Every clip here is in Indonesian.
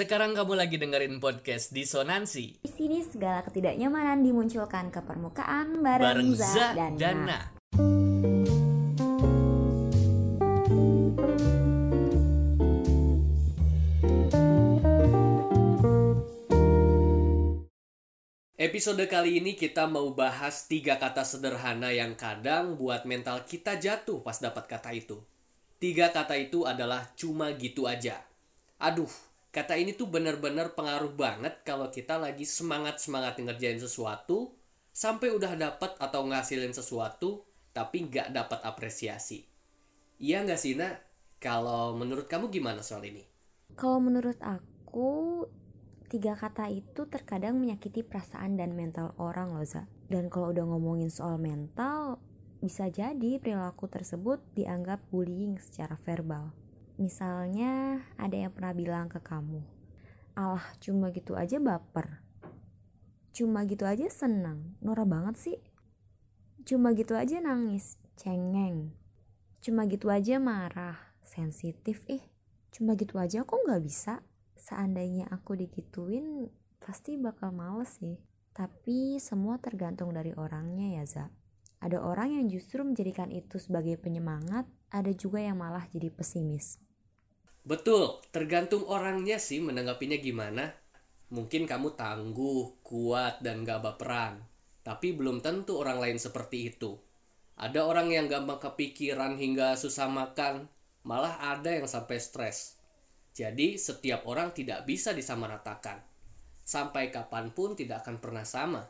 Sekarang kamu lagi dengerin podcast Disonansi Di sini segala ketidaknyamanan dimunculkan ke permukaan bareng, bareng Za dan, dan Na. Na. Episode kali ini kita mau bahas tiga kata sederhana yang kadang buat mental kita jatuh pas dapat kata itu. Tiga kata itu adalah cuma gitu aja. Aduh, kata ini tuh bener-bener pengaruh banget kalau kita lagi semangat-semangat ngerjain sesuatu, sampai udah dapat atau ngasilin sesuatu, tapi nggak dapat apresiasi. Iya nggak sih, Nak? Kalau menurut kamu gimana soal ini? Kalau menurut aku, tiga kata itu terkadang menyakiti perasaan dan mental orang loh Za. Dan kalau udah ngomongin soal mental, bisa jadi perilaku tersebut dianggap bullying secara verbal. Misalnya ada yang pernah bilang ke kamu, alah cuma gitu aja baper. Cuma gitu aja senang, norak banget sih. Cuma gitu aja nangis, cengeng. Cuma gitu aja marah, sensitif ih. Cuma gitu aja kok nggak bisa. Seandainya aku digituin, pasti bakal males sih. Tapi semua tergantung dari orangnya ya Za. Ada orang yang justru menjadikan itu sebagai penyemangat, ada juga yang malah jadi pesimis. Betul, tergantung orangnya sih menanggapinya gimana. Mungkin kamu tangguh, kuat, dan gak baperan. Tapi belum tentu orang lain seperti itu. Ada orang yang gampang kepikiran hingga susah makan, malah ada yang sampai stres. Jadi setiap orang tidak bisa disamaratakan. Sampai kapan pun tidak akan pernah sama.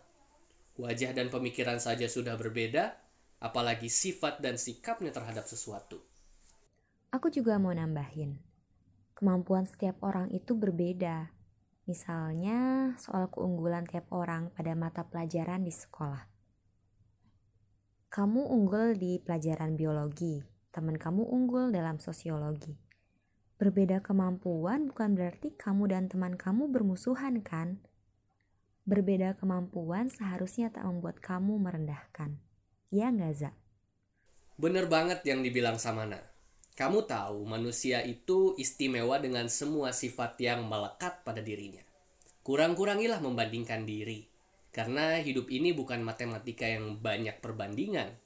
Wajah dan pemikiran saja sudah berbeda, apalagi sifat dan sikapnya terhadap sesuatu. Aku juga mau nambahin. Kemampuan setiap orang itu berbeda. Misalnya soal keunggulan tiap orang pada mata pelajaran di sekolah. Kamu unggul di pelajaran biologi, teman kamu unggul dalam sosiologi. Berbeda kemampuan bukan berarti kamu dan teman kamu bermusuhan kan? Berbeda kemampuan seharusnya tak membuat kamu merendahkan. Ya nggak, Za? Bener banget yang dibilang sama Na. Kamu tahu manusia itu istimewa dengan semua sifat yang melekat pada dirinya. Kurang-kurangilah membandingkan diri. Karena hidup ini bukan matematika yang banyak perbandingan.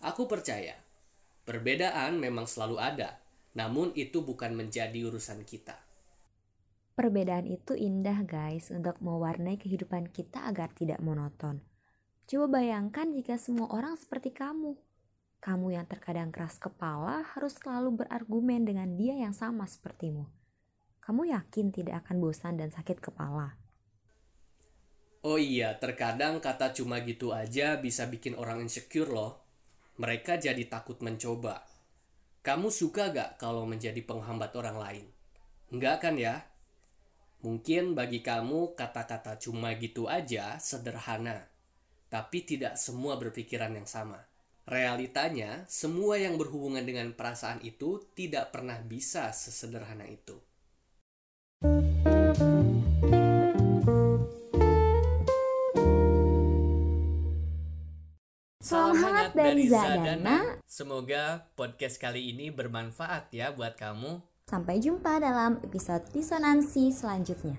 Aku percaya, perbedaan memang selalu ada, namun itu bukan menjadi urusan kita. Perbedaan itu indah guys untuk mewarnai kehidupan kita agar tidak monoton. Coba bayangkan jika semua orang seperti kamu. Kamu yang terkadang keras kepala harus selalu berargumen dengan dia yang sama sepertimu. Kamu yakin tidak akan bosan dan sakit kepala? Oh iya, terkadang kata cuma gitu aja bisa bikin orang insecure loh. Mereka jadi takut mencoba. Kamu suka gak kalau menjadi penghambat orang lain? Enggak kan ya? Mungkin bagi kamu kata-kata cuma gitu aja sederhana. Tapi tidak semua berpikiran yang sama. Realitanya, semua yang berhubungan dengan perasaan itu tidak pernah bisa sesederhana itu. Salam hangat dari Za dan Na. Semoga podcast kali ini bermanfaat ya buat kamu. Sampai jumpa dalam episode disonansi selanjutnya.